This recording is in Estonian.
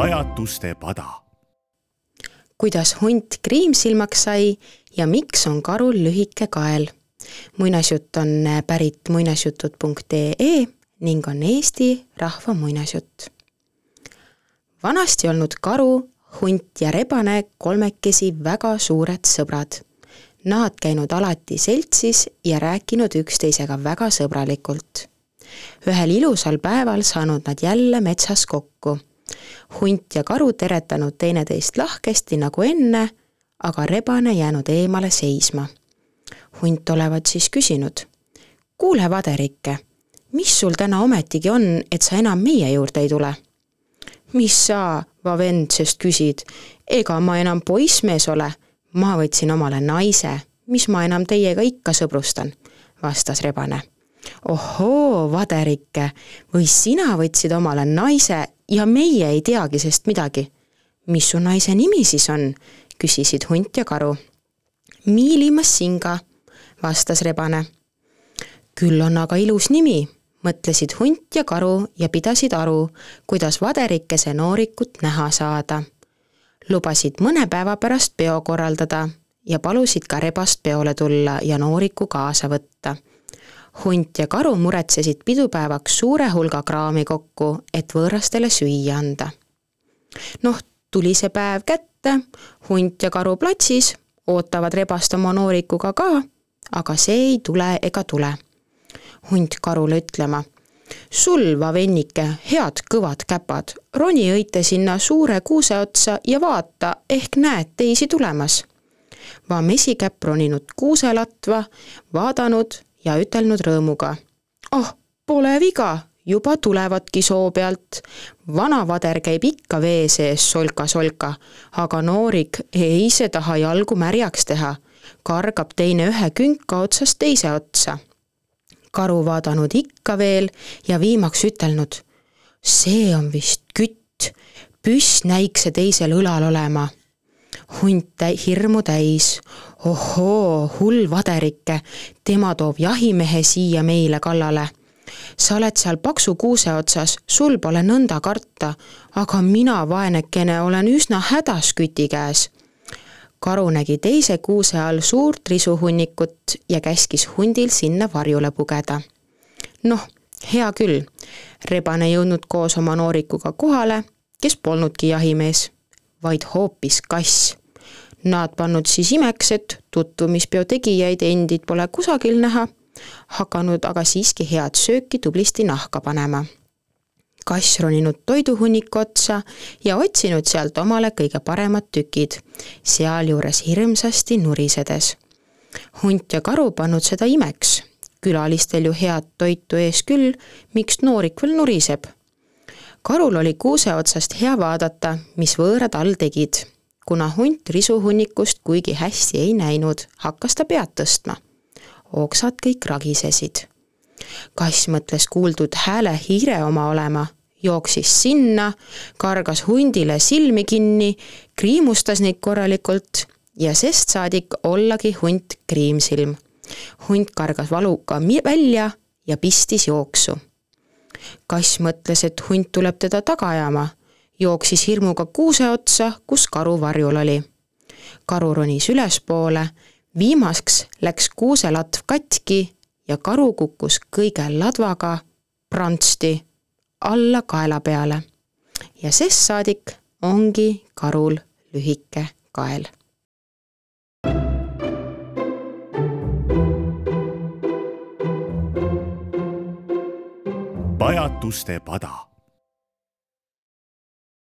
pajatuste pada. kuidas hunt kriimsilmaks sai ja miks on karul lühike kael? muinasjutt on pärit muinasjutud.ee ning on Eesti rahva muinasjutt. vanasti olnud karu, hunt ja rebane kolmekesi väga suured sõbrad. Nad käinud alati seltsis ja rääkinud üksteisega väga sõbralikult. ühel ilusal päeval saanud nad jälle metsas kokku hunt ja karu teretanud teineteist lahkesti nagu enne, aga rebane jäänud eemale seisma. hunt olevat siis küsinud. kuule, Vaderike, mis sul täna ometigi on, et sa enam meie juurde ei tule? mis sa, va vend, sest küsid, ega ma enam poissmees ole, ma võtsin omale naise, mis ma enam teiega ikka sõbrustan, vastas rebane ohoo, Vaderike, või sina võtsid omale naise ja meie ei teagi sest midagi. mis su naise nimi siis on? küsisid hunt ja karu. Miili Massinga, vastas rebane. küll on aga ilus nimi, mõtlesid hunt ja karu ja pidasid aru, kuidas vaderikese noorikut näha saada. lubasid mõne päeva pärast peo korraldada ja palusid ka rebast peole tulla ja nooriku kaasa võtta hunt ja karu muretsesid pidupäevaks suure hulga kraami kokku, et võõrastele süüa anda. noh, tuli see päev kätte, hunt ja karu platsis, ootavad rebast oma noorikuga ka, aga see ei tule ega tule. hunt karule ütlema, sul, vavennike, head kõvad käpad, roni õite sinna suure kuuse otsa ja vaata, ehk näed teisi tulemas. va mesikäpp roninud kuuselatva, vaadanud ja ütelnud rõõmuga. oh, pole viga, juba tulevadki soo pealt. vana vader käib ikka vee sees solka-solka, aga noorik ei ise taha jalgu märjaks teha. kargab teine ühe künka otsast teise otsa. karu vaadanud ikka veel ja viimaks ütelnud. see on vist kütt, püss näikse teisel õlal olema hunt täi-, hirmu täis. ohoo, hull vaderike, tema toob jahimehe siia meile kallale. sa oled seal paksu kuuse otsas, sul pole nõnda karta, aga mina, vaenekene, olen üsna hädas küti käes. karu nägi teise kuuse all suurt risuhunnikut ja käskis hundil sinna varjule pugeda. noh, hea küll, rebane jõudnud koos oma noorikuga kohale, kes polnudki jahimees vaid hoopis kass. Nad pannud siis imeks, et tutvumispeo tegijaid endid pole kusagil näha, hakanud aga siiski head sööki tublisti nahka panema. kass roninud toiduhunniku otsa ja otsinud sealt omale kõige paremad tükid, sealjuures hirmsasti nurisedes. hunt ja karu pannud seda imeks, külalistel ju head toitu ees küll, miks noorik veel nuriseb karul oli kuuse otsast hea vaadata, mis võõrad all tegid. kuna hunt risuhunnikust kuigi hästi ei näinud, hakkas ta pead tõstma. oksad kõik ragisesid. kass mõtles kuuldud hääle hiire oma olema, jooksis sinna, kargas hundile silmi kinni, kriimustas neid korralikult ja sest saadik ollagi hunt kriimsilm. hunt kargas valuga välja ja pistis jooksu kass mõtles, et hunt tuleb teda taga ajama, jooksis hirmuga kuuse otsa, kus karu varjul oli. karu ronis ülespoole, viimaseks läks kuuselatv katki ja karu kukkus kõige ladvaga prantsti alla kaela peale. ja sest saadik ongi karul lühike kael pajatuste pada